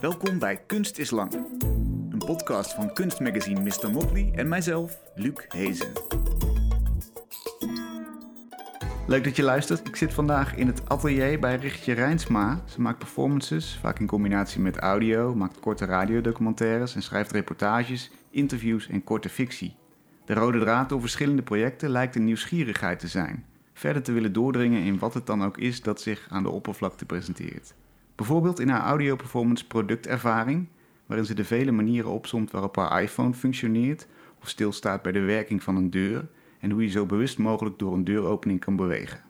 Welkom bij Kunst is Lang. Een podcast van kunstmagazine Mr. Motley en mijzelf, Luc Hezen. Leuk dat je luistert. Ik zit vandaag in het atelier bij Richtje Rijnsma. Ze maakt performances, vaak in combinatie met audio, maakt korte radiodocumentaires en schrijft reportages, interviews en korte fictie. De rode draad door verschillende projecten lijkt een nieuwsgierigheid te zijn. Verder te willen doordringen in wat het dan ook is dat zich aan de oppervlakte presenteert. Bijvoorbeeld in haar audioperformance Productervaring, waarin ze de vele manieren opsomt waarop haar iPhone functioneert of stilstaat bij de werking van een deur en hoe je zo bewust mogelijk door een deuropening kan bewegen.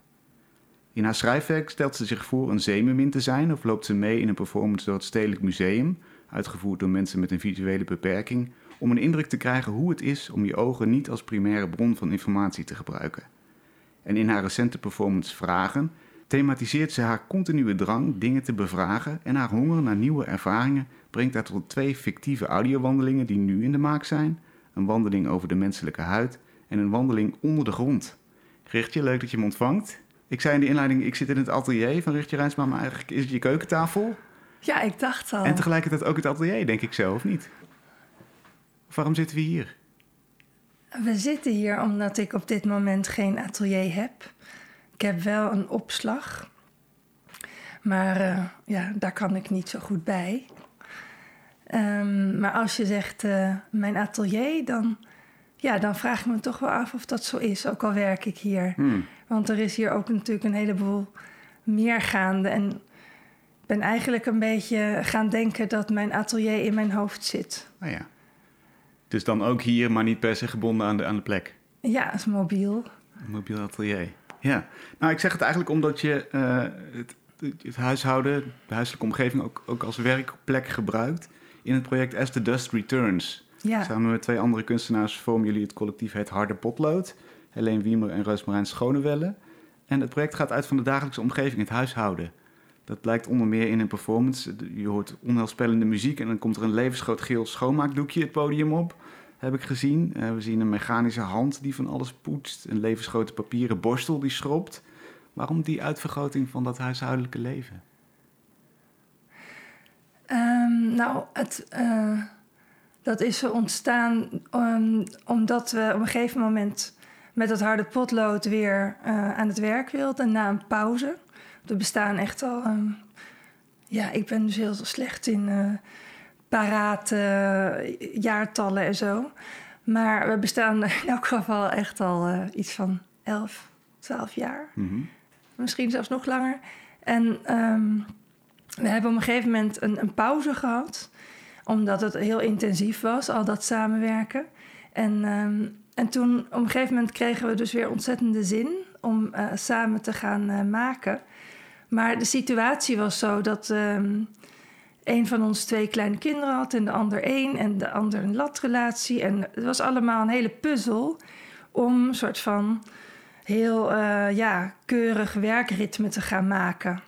In haar schrijfwerk stelt ze zich voor een zeemermin te zijn of loopt ze mee in een performance door het Stedelijk Museum, uitgevoerd door mensen met een visuele beperking, om een indruk te krijgen hoe het is om je ogen niet als primaire bron van informatie te gebruiken. En in haar recente performance Vragen thematiseert ze haar continue drang dingen te bevragen en haar honger naar nieuwe ervaringen brengt haar tot twee fictieve audiowandelingen die nu in de maak zijn: een wandeling over de menselijke huid en een wandeling onder de grond. Richtje, leuk dat je me ontvangt. Ik zei in de inleiding, ik zit in het atelier van Richtje Rijnsma, maar eigenlijk is het je keukentafel. Ja, ik dacht al. En tegelijkertijd ook het atelier, denk ik zo, of niet? Of waarom zitten we hier? We zitten hier omdat ik op dit moment geen atelier heb. Ik heb wel een opslag. Maar uh, ja, daar kan ik niet zo goed bij. Um, maar als je zegt uh, mijn atelier, dan, ja, dan vraag ik me toch wel af of dat zo is. Ook al werk ik hier. Hmm. Want er is hier ook natuurlijk een heleboel meer gaande. En ik ben eigenlijk een beetje gaan denken dat mijn atelier in mijn hoofd zit. Oh ja. Dus dan ook hier, maar niet per se gebonden aan de, aan de plek? Ja, het is mobiel. Een mobiel atelier. Ja. Nou, ik zeg het eigenlijk omdat je uh, het, het, huishouden, de huiselijke omgeving ook, ook als werkplek gebruikt in het project As the Dust Returns. Ja. Samen met twee andere kunstenaars vormen jullie het collectief Het Harde Potlood. Helene Wiemer en Roosmarijn Schonewelle. En het project gaat uit van de dagelijkse omgeving, het huishouden. Dat blijkt onder meer in een performance. Je hoort onheilspellende muziek en dan komt er een levensgroot geel schoonmaakdoekje het podium op. Heb ik gezien. Uh, we zien een mechanische hand die van alles poetst. Een levensgrote papieren borstel die schrobt. Waarom die uitvergroting van dat huishoudelijke leven? Um, nou, het, uh, dat is ontstaan um, omdat we op een gegeven moment met dat harde potlood weer uh, aan het werk wilden na een pauze. We bestaan echt al. Um, ja, ik ben dus heel slecht in parate jaartallen en zo. Maar we bestaan in elk geval echt al uh, iets van 11, 12 jaar. Mm -hmm. Misschien zelfs nog langer. En um, we hebben op een gegeven moment een, een, pauze gehad. Omdat het heel intensief was, al dat samenwerken. En, um, en toen op een gegeven moment kregen we dus weer ontzettende zin om uh, samen te gaan uh, maken. Maar de situatie was zo dat um, een van ons twee kleine kinderen had en de ander één en de ander een latrelatie. En het was allemaal een hele puzzel om een soort van heel uh, ja, keurig werkritme te gaan maken.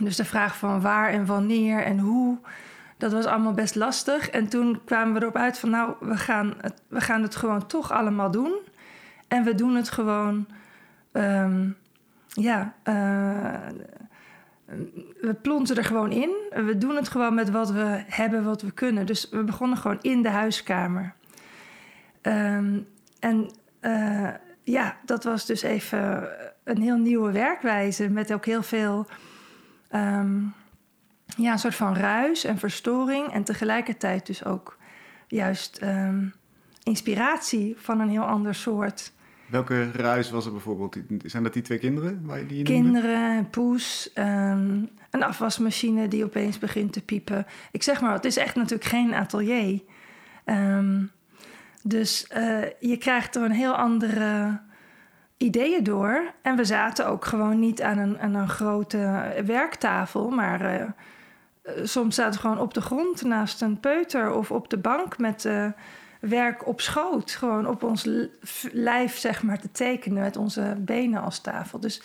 Dus de vraag van waar en wanneer en hoe, dat was allemaal best lastig. En toen kwamen we erop uit van nou, we gaan het, we gaan het gewoon toch allemaal doen. En we doen het gewoon, um, ja, uh, we plonten er gewoon in. We doen het gewoon met wat we hebben, wat we kunnen. Dus we begonnen gewoon in de huiskamer. Um, en uh, ja, dat was dus even een heel nieuwe werkwijze met ook heel veel um, ja, een soort van ruis en verstoring. En tegelijkertijd dus ook juist um, inspiratie van een heel ander soort. Welke ruis was er bijvoorbeeld? Zijn dat die twee kinderen? Waar die kinderen, poes, um, een afwasmachine die opeens begint te piepen. Ik zeg maar, het is echt natuurlijk geen atelier. Um, dus uh, je krijgt er een heel andere ideeën door. En we zaten ook gewoon niet aan een, een grote werktafel, maar uh, soms zaten we gewoon op de grond naast een peuter of op de bank met uh, werk op schoot. Gewoon op ons lijf, zeg maar, te tekenen met onze benen als tafel. Dus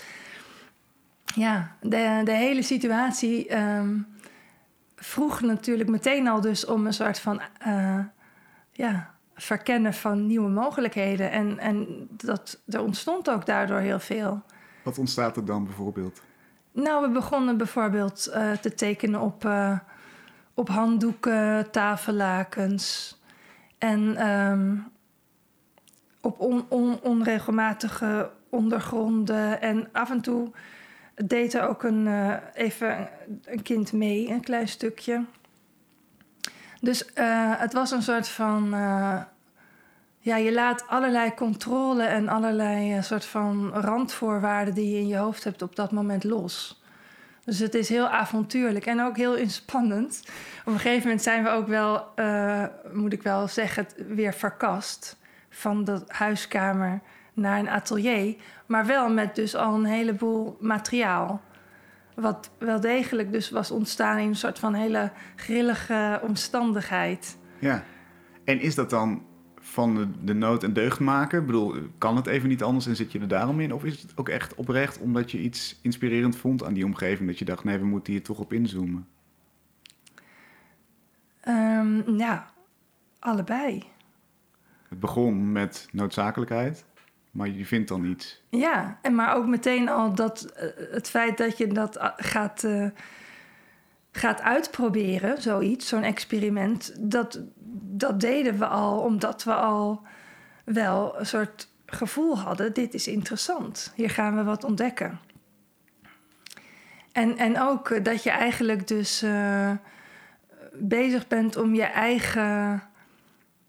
ja, de, de hele situatie um, vroeg natuurlijk meteen al dus om een soort van, uh, ja verkennen van nieuwe mogelijkheden. En, en dat, er ontstond ook daardoor heel veel. Wat ontstaat er dan bijvoorbeeld? Nou, we begonnen bijvoorbeeld uh, te tekenen op, uh, op handdoeken, tafellakens en ehm, op on, on, onregelmatige ondergronden. En af en toe deed er ook een, uh, even een kind mee, een klein stukje. Dus uh, het was een soort van. Uh, ja, je laat allerlei controle en allerlei soort van randvoorwaarden die je in je hoofd hebt op dat moment los. Dus het is heel avontuurlijk en ook heel inspannend. Op een gegeven moment zijn we ook wel, uh, moet ik wel zeggen, weer verkast van de huiskamer naar een atelier. Maar wel met dus al een heleboel materiaal. Wat wel degelijk dus was ontstaan in een soort van hele grillige omstandigheid. Ja, en is dat dan van de, de nood en deugd maken? Ik bedoel, kan het even niet anders en zit je er daarom in? Of is het ook echt oprecht omdat je iets inspirerend vond aan die omgeving... dat je dacht, nee, we moeten hier toch op inzoomen? Um, ja, allebei. Het begon met noodzakelijkheid, maar je vindt dan iets. Ja, en maar ook meteen al dat uh, het feit dat je dat uh, gaat, uh, gaat uitproberen, zoiets, zo'n experiment, dat, dat deden we al omdat we al wel een soort gevoel hadden: dit is interessant, hier gaan we wat ontdekken. En, en ook dat je eigenlijk dus bezig bent om je eigen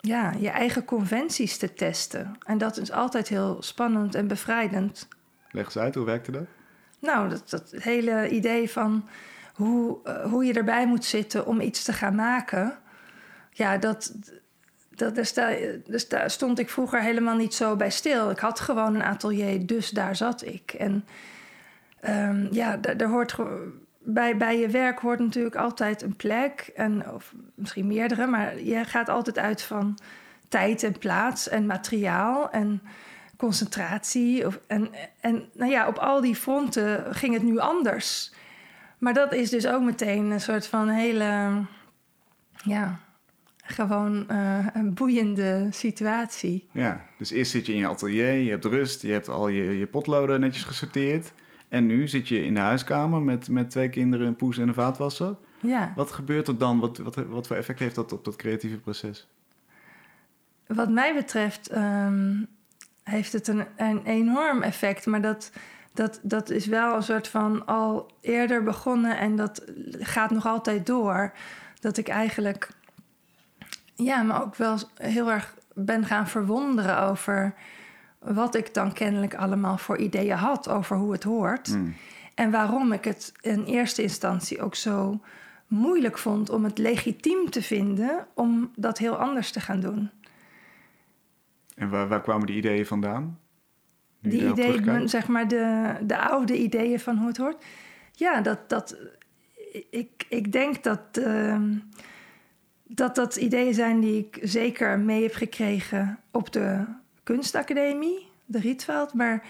ja, je eigen conventies te testen. En dat is altijd heel spannend en bevrijdend. Leg eens uit, hoe werkte dat? Nou, dat, dat hele idee van hoe, uh, hoe je erbij moet zitten om iets te gaan maken. Ja, dat, dat, daar, sta, dus daar stond ik vroeger helemaal niet zo bij stil. Ik had gewoon een atelier, dus daar zat ik. En um, ja, daar, hoort bij, bij je werk hoort natuurlijk altijd een plek, en, of misschien meerdere, maar je gaat altijd uit van tijd en plaats en materiaal en concentratie. Of, en, en nou ja, op al die fronten ging het nu anders. Maar dat is dus ook meteen een soort van hele, ja, gewoon uh, een boeiende situatie. Ja, dus eerst zit je in je atelier, je hebt rust, je hebt al je, je potloden netjes gesorteerd. En nu zit je in de huiskamer met, met twee kinderen, een poes en een vaatwasser. Ja. Wat gebeurt er dan? Wat, wat, wat voor effect heeft dat op dat creatieve proces? Wat mij betreft um, heeft het een, een enorm effect. Maar dat, dat, dat is wel een soort van al eerder begonnen en dat gaat nog altijd door. Dat ik eigenlijk, ja, maar ook wel heel erg ben gaan verwonderen over wat ik dan kennelijk allemaal voor ideeën had over hoe het hoort. Mm. En waarom ik het in eerste instantie ook zo moeilijk vond om het legitiem te vinden om dat heel anders te gaan doen. En waar, waar kwamen die ideeën vandaan? Die ideeën, zeg maar de, de oude ideeën van hoe het hoort. Ja, dat, dat ik, ik denk dat, uh, dat dat ideeën zijn die ik zeker mee heb gekregen op de kunstacademie, de Rietveld, maar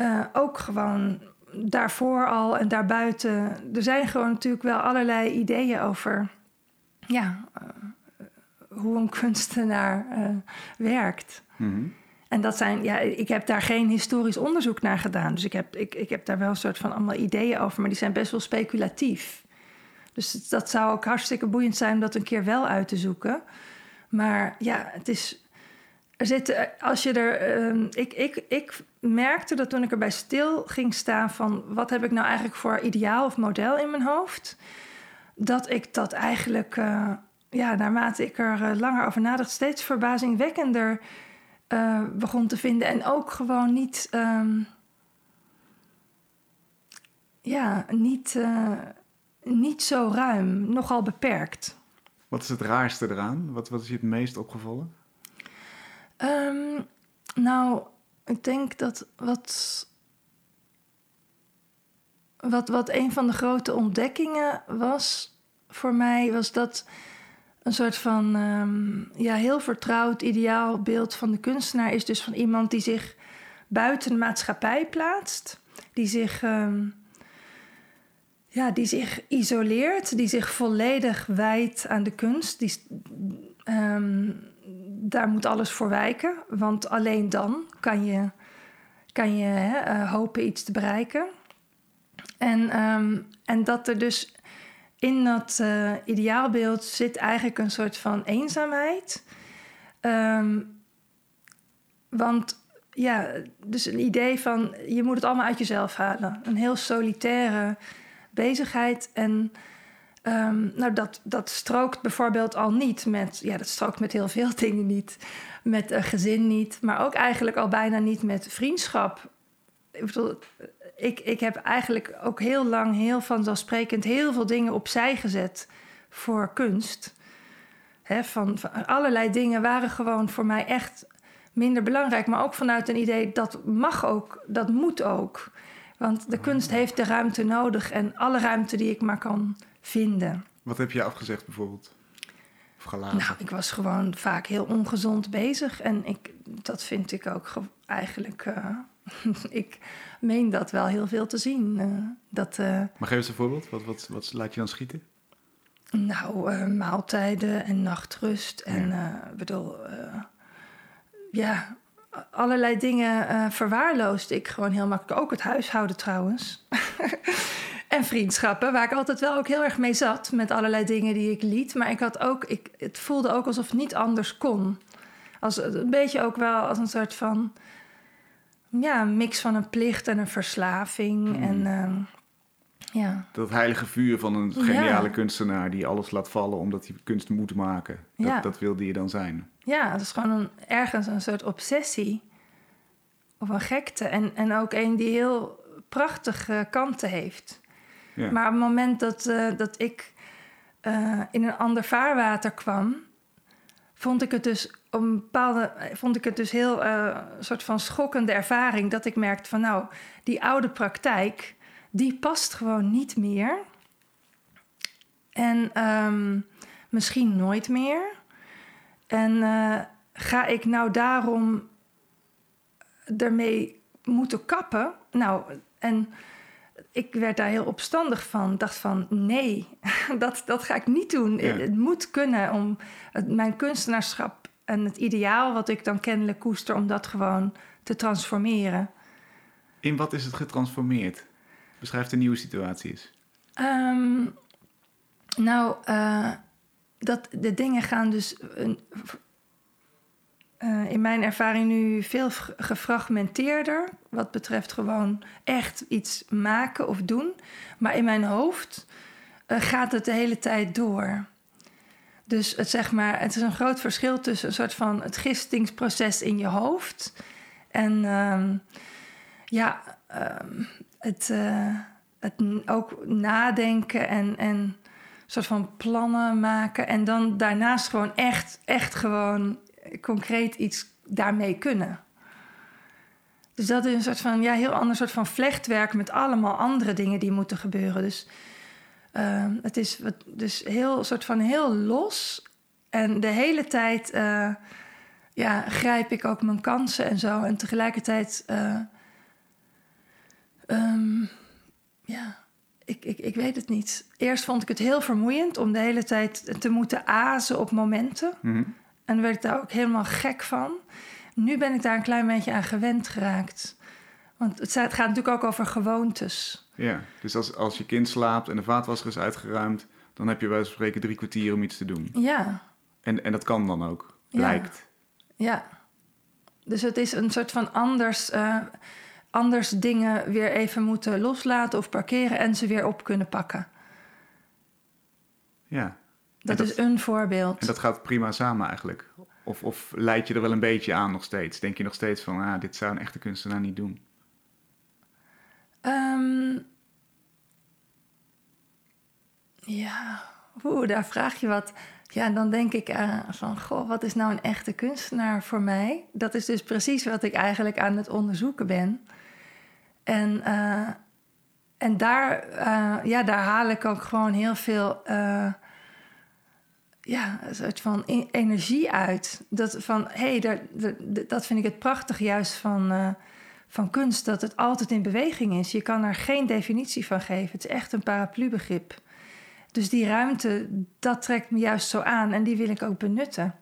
uh, ook gewoon daarvoor al en daarbuiten. Er zijn gewoon natuurlijk wel allerlei ideeën over ja, uh, hoe een kunstenaar uh, werkt. Mm -hmm. En dat zijn, ja, ik heb daar geen historisch onderzoek naar gedaan. Dus ik heb, ik, ik heb daar wel een soort van allemaal ideeën over, maar die zijn best wel speculatief. Dus dat zou ook hartstikke boeiend zijn om dat een keer wel uit te zoeken. Maar ja, het is er zitten, als je er. Uh, ik, ik, ik merkte dat toen ik erbij stil ging staan van wat heb ik nou eigenlijk voor ideaal of model in mijn hoofd, dat ik dat eigenlijk, uh, ja, naarmate ik er uh, langer over nadacht, steeds verbazingwekkender uh, begon te vinden. En ook gewoon niet. Um, ja, niet, niet zo ruim, nogal beperkt. Wat is het raarste eraan? Wat, wat is je het meest opgevallen? Um, nou, ik denk dat wat, wat, wat een van de grote ontdekkingen was voor mij, was dat een soort van um, ja, heel vertrouwd ideaal beeld van de kunstenaar is dus van iemand die zich buiten de maatschappij plaatst, die zich, um, ja, die zich isoleert, die zich volledig wijdt aan de kunst. Die, daar moet alles voor wijken, want alleen dan kan je, kan je hè, uh, hopen iets te bereiken. En, en dat er dus in dat eh, ideaalbeeld zit eigenlijk een soort van eenzaamheid. Ehm, want ja, dus een idee van je moet het allemaal uit jezelf halen. Een heel solitaire bezigheid. En ehm, nou, dat, dat strookt bijvoorbeeld al niet met, ja, dat strookt met heel veel dingen niet. Met een gezin niet, maar ook eigenlijk al bijna niet met vriendschap. Ik bedoel, ik, ik heb eigenlijk ook heel lang, heel vanzelfsprekend, heel veel dingen opzij gezet voor kunst. He, van, van, allerlei dingen waren gewoon voor mij echt minder belangrijk. Maar ook vanuit een idee dat mag ook, dat moet ook. Want de kunst heeft de ruimte nodig en alle ruimte die ik maar kan vinden. Wat heb je afgezegd bijvoorbeeld? Of gelaten? Nou, ik was gewoon vaak heel ongezond bezig. En ik, dat vind ik ook eigenlijk. Uh, ik meen dat wel heel veel te zien. Uh, dat, uh, maar geef eens een voorbeeld. Wat, wat, wat laat je dan schieten? Nou, maaltijden en nachtrust. En ja. bedoel, ja, allerlei dingen verwaarloosde ik gewoon heel makkelijk. Ook het huishouden trouwens. en vriendschappen, waar ik altijd wel ook heel erg mee zat. Met allerlei dingen die ik liet. Maar ik had ook, ik, het voelde ook alsof het niet anders kon. Als, een beetje ook wel als een soort van... Ja, een mix van een plicht en een verslaving. Hmm. En uh, ja. Dat heilige vuur van een geniale ja. kunstenaar... die alles laat vallen omdat hij kunst moet maken. Dat, Ja. dat wilde je dan zijn. Ja, het is gewoon een, ergens een soort obsessie. Of een gekte. En, en ook een die heel prachtige kanten heeft. Ja. Maar op het moment dat, uh, dat ik uh, in een ander vaarwater kwam, vond ik het dus een bepaalde, vond ik het dus heel uh, soort van schokkende ervaring dat ik merkte van nou, die oude praktijk, die past gewoon niet meer. En um, misschien nooit meer. En uh, ga ik nou daarom ermee moeten kappen? Nou, en ik werd daar heel opstandig van. Dacht van, nee, dat, dat ga ik niet doen. Ja. Het moet kunnen om het, mijn kunstenaarschap en het ideaal wat ik dan kennelijk koester... om dat gewoon te transformeren. In wat is het getransformeerd? Beschrijf de nieuwe situatie eens. Um, nou, uh, dat de dingen gaan dus uh, in mijn ervaring nu veel gefragmenteerder. Wat betreft gewoon echt iets maken of doen. Maar in mijn hoofd uh, gaat het de hele tijd door. Dus het, zeg maar, het is een groot verschil tussen een soort van het gistingsproces in je hoofd. En um, ja, um, het, uh, het ook nadenken en. en soort van plannen maken en dan daarnaast gewoon echt, echt gewoon concreet iets daarmee kunnen. Dus dat is een soort van, ja, heel ander soort van vlechtwerk met allemaal andere dingen die moeten gebeuren. Dus uh, het is wat, dus heel, soort van heel los en de hele tijd, uh, ja, grijp ik ook mijn kansen en zo. En tegelijkertijd, uh, um, ja ik, ik, ik weet het niet. Eerst vond ik het heel vermoeiend om de hele tijd te moeten azen op momenten. -hmm. En werd ik daar ook helemaal gek van. Nu ben ik daar een klein beetje aan gewend geraakt. Want het gaat natuurlijk ook over gewoontes. Ja, dus als, als je kind slaapt en de vaatwasser is uitgeruimd... dan heb je bij spreken drie kwartier om iets te doen. Ja. En, en dat kan dan ook, blijkt. Ja. ja. Dus het is een soort van anders... Uh, anders dingen weer even moeten loslaten of parkeren en ze weer op kunnen pakken. Ja. Dat, dat is een voorbeeld. En dat gaat prima samen eigenlijk. Of, of leid je er wel een beetje aan nog steeds? Denk je nog steeds van, ah, dit zou een echte kunstenaar niet doen? Um, ja, oeh, daar vraag je wat. Ja, dan denk ik uh, van, goh, wat is nou een echte kunstenaar voor mij? Dat is dus precies wat ik eigenlijk aan het onderzoeken ben. En, uh, en daar, uh, ja, daar haal ik ook gewoon heel veel uh, ja, een soort van e energie uit. Dat van, hé, hey, dat vind ik het prachtig juist van, van kunst, dat het altijd in beweging is. Je kan er geen definitie van geven. Het is echt een paraplubegrip. Dus die ruimte, dat trekt me juist zo aan en die wil ik ook benutten.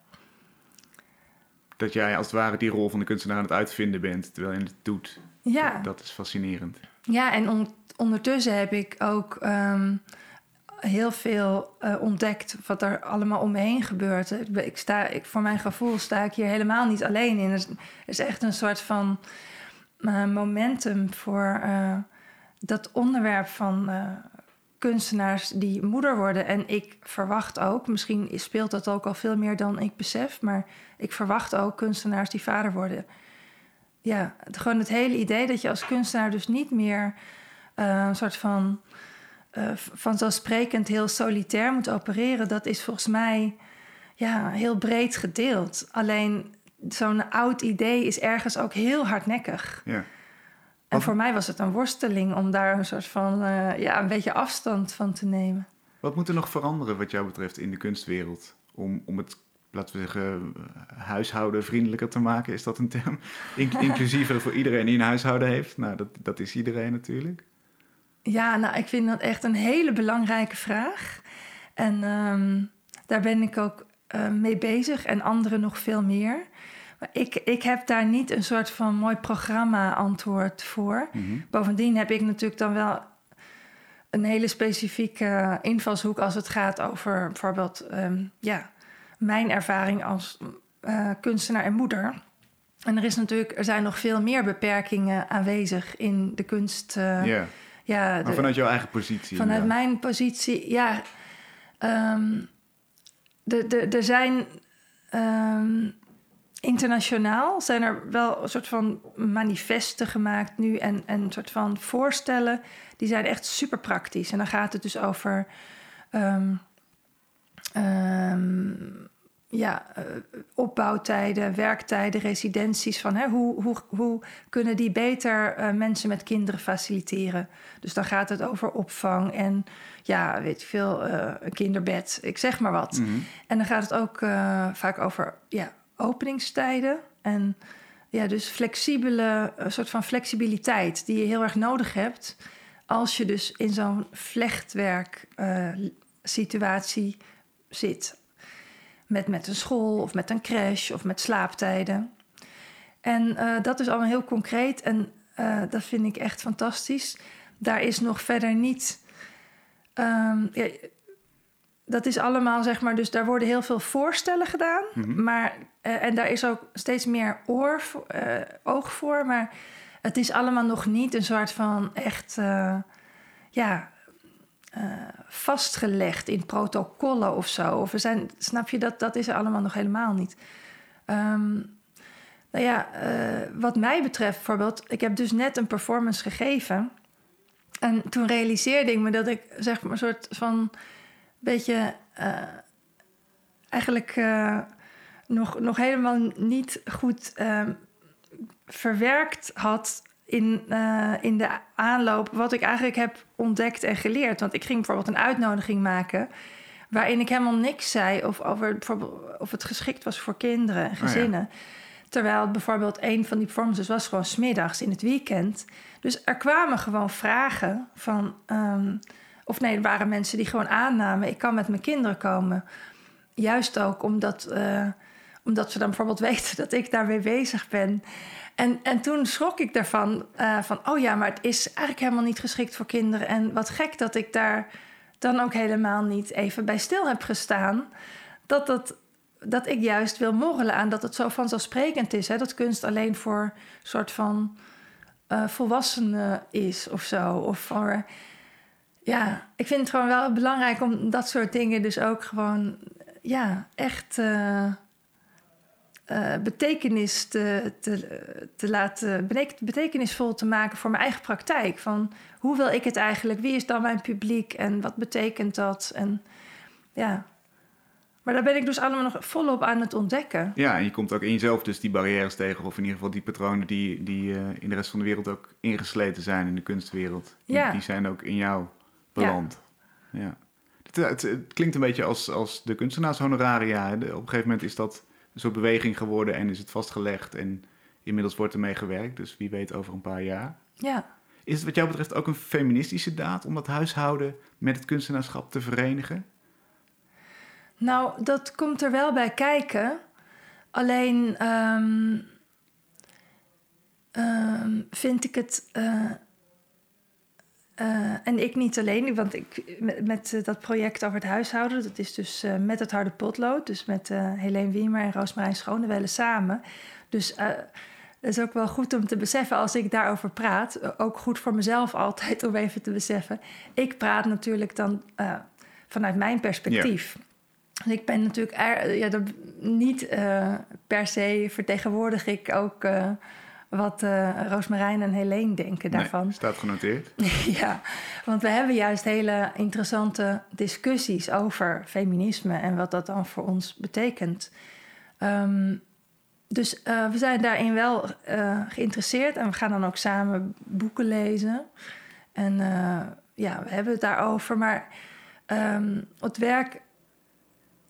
Dat jij als het ware die rol van de kunstenaar aan het uitvinden bent, terwijl je het doet. Ja. Dat, dat is fascinerend. Ja, en on ondertussen heb ik ook um, heel veel uh, ontdekt wat er allemaal om me heen gebeurt. Ik sta, ik, voor mijn gevoel sta ik hier helemaal niet alleen in. Er is, echt een soort van uh, momentum voor uh, dat onderwerp van kunstenaars die moeder worden. En ik verwacht ook, misschien speelt dat ook al veel meer dan ik besef, maar ik verwacht ook kunstenaars die vader worden. Ja, het, gewoon het hele idee dat je als kunstenaar dus niet meer een soort van uh, vanzelfsprekend heel solitair moet opereren, dat is volgens mij ja, heel breed gedeeld. Alleen zo'n oud idee is ergens ook heel hardnekkig. Ja. En voor mij was het een worsteling om daar een soort van uh, ja, een beetje afstand van te nemen. Wat moet er nog veranderen wat jou betreft in de kunstwereld om, om het laten we zeggen, huishoudenvriendelijker te maken. Is dat een term? inclusiever voor iedereen die een huishouden heeft. Nou, dat, dat is iedereen natuurlijk. Ja, nou, ik vind dat echt een hele belangrijke vraag. En um, daar ben ik ook uh, mee bezig en anderen nog veel meer. Maar ik, ik heb daar niet een soort van mooi programma-antwoord voor. Mm -hmm. Bovendien heb ik natuurlijk dan wel een hele specifieke invalshoek als het gaat over bijvoorbeeld um, ja, mijn ervaring als uh, kunstenaar en moeder. En er, is natuurlijk, er zijn nog veel meer beperkingen aanwezig in de kunst. Uh, yeah ja, maar vanuit jouw eigen positie? Vanuit mijn positie, ja. Um, er zijn um, internationaal zijn er wel een soort van manifesten gemaakt nu en, en een soort van voorstellen. Die zijn echt super praktisch. En dan gaat het dus over um, ja, uh, opbouwtijden, werktijden, residenties. Van, hè, hoe, hoe, hoe kunnen die beter uh, mensen met kinderen faciliteren? Dus dan gaat het over opvang en ja, weet je veel, uh, een kinderbed, ik zeg maar wat. Mm -hmm. En dan gaat het ook vaak over ja, openingstijden. En ja, dus flexibele, een soort van flexibiliteit die je heel erg nodig hebt als je dus in zo'n vlechtwerk situatie zit met, met een school of met een crash of met slaaptijden. En uh, dat is allemaal heel concreet en uh, dat vind ik echt fantastisch. Daar is nog verder niet. Um, ja, dat is allemaal, zeg maar, dus daar worden heel veel voorstellen gedaan. Mm -hmm. Maar, uh, en daar is ook steeds meer oor, oog voor. Maar het is allemaal nog niet een soort van echt. ja, uh, vastgelegd in protocollen of zo. Of we zijn, snap je, dat, dat is er allemaal nog helemaal niet. Um, nou ja, uh, wat mij betreft bijvoorbeeld, ik heb dus net een performance gegeven. En toen realiseerde ik me dat ik zeg maar een soort van beetje uh, eigenlijk nog, nog helemaal niet goed verwerkt had in, uh, in de aanloop wat ik eigenlijk heb ontdekt en geleerd. Want ik ging bijvoorbeeld een uitnodiging maken waarin ik helemaal niks zei of, over bijvoorbeeld of het geschikt was voor kinderen en gezinnen. Oh ja. Terwijl bijvoorbeeld een van die performances was gewoon smiddags in het weekend. Dus er kwamen gewoon vragen van. Um, of nee, er waren mensen die gewoon aannamen: ik kan met mijn kinderen komen. Juist ook omdat, uh, omdat ze dan bijvoorbeeld weten dat ik daar mee bezig ben. En, en toen schrok ik daarvan, uh, van oh ja, maar het is eigenlijk helemaal niet geschikt voor kinderen. En wat gek dat ik daar dan ook helemaal niet even bij stil heb gestaan. Dat, dat, dat ik juist wil morrelen aan dat het zo vanzelfsprekend is. Hè? Dat kunst alleen voor soort van uh, volwassenen is of zo. Of voor, ja, ik vind het gewoon wel belangrijk om dat soort dingen dus ook gewoon, ja, echt... Uh, uh, betekenis te, te, te laten, betekenisvol te maken voor mijn eigen praktijk. Van hoe wil ik het eigenlijk? Wie is dan mijn publiek en wat betekent dat? En ja. Maar daar ben ik dus allemaal nog volop aan het ontdekken. Ja, en je komt ook in jezelf dus die barrières tegen, of in ieder geval die patronen die, die uh, in de rest van de wereld ook ingesleten zijn in de kunstwereld. Ja. Die, die zijn ook in jou beland. Ja. ja. Het, het, het, klinkt een beetje als, als de kunstenaarshonoraria. Op een gegeven moment is dat een soort beweging geworden en is het vastgelegd. En inmiddels wordt ermee gewerkt, dus wie weet over een paar jaar. Ja. Is het wat jou betreft ook een feministische daad om dat huishouden met het kunstenaarschap te verenigen? Nou, dat komt er wel bij kijken. Alleen um, um, vind ik het. Uh, en ik niet alleen, want ik, met, met dat project over het huishouden, dat is dus met het harde potlood, dus met Helene Wiemer en Roosmarijn Schonewelle samen. Dus het is ook wel goed om te beseffen als ik daarover praat. Ook goed voor mezelf altijd om even te beseffen. Ik praat natuurlijk dan vanuit mijn perspectief. Ja. Ik ben natuurlijk er, ja, dat, niet per se vertegenwoordig ik ook uh, wat Roosmarijn en Helene denken daarvan. Nee, staat genoteerd. ja, want we hebben juist hele interessante discussies over feminisme en wat dat dan voor ons betekent. Um, dus uh, we zijn daarin wel uh, geïnteresseerd en we gaan dan ook samen boeken lezen. En uh, ja, we hebben het daarover. Maar um, het werk,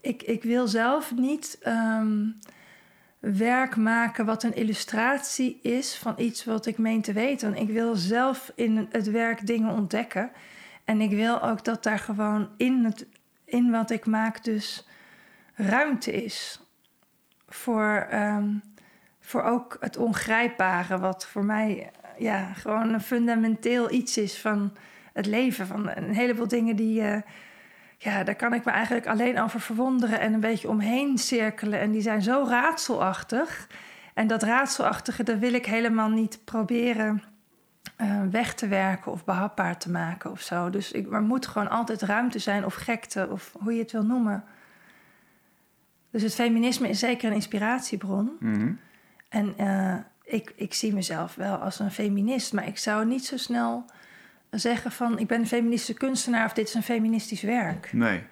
ik, ik wil zelf niet um, werk maken wat een illustratie is van iets wat ik meen te weten. Ik wil zelf in het werk dingen ontdekken. En ik wil ook dat daar gewoon in, het, in wat ik maak dus ruimte is voor, um, voor ook het ongrijpbare, wat voor mij ja, gewoon een fundamenteel iets is van het leven. Van een heleboel dingen die, uh, ja, daar kan ik me eigenlijk alleen over verwonderen en een beetje omheen cirkelen. En die zijn zo raadselachtig. En dat raadselachtige, dat wil ik helemaal niet proberen uh, weg te werken of behapbaar te maken of zo. Dus ik, er moet gewoon altijd ruimte zijn of gekte of hoe je het wil noemen. Dus het feminisme is zeker een inspiratiebron. Mm En uh, ik, ik zie mezelf wel als een feminist, maar ik zou niet zo snel zeggen van ik ben een feministische kunstenaar of dit is een feministisch werk. Nee.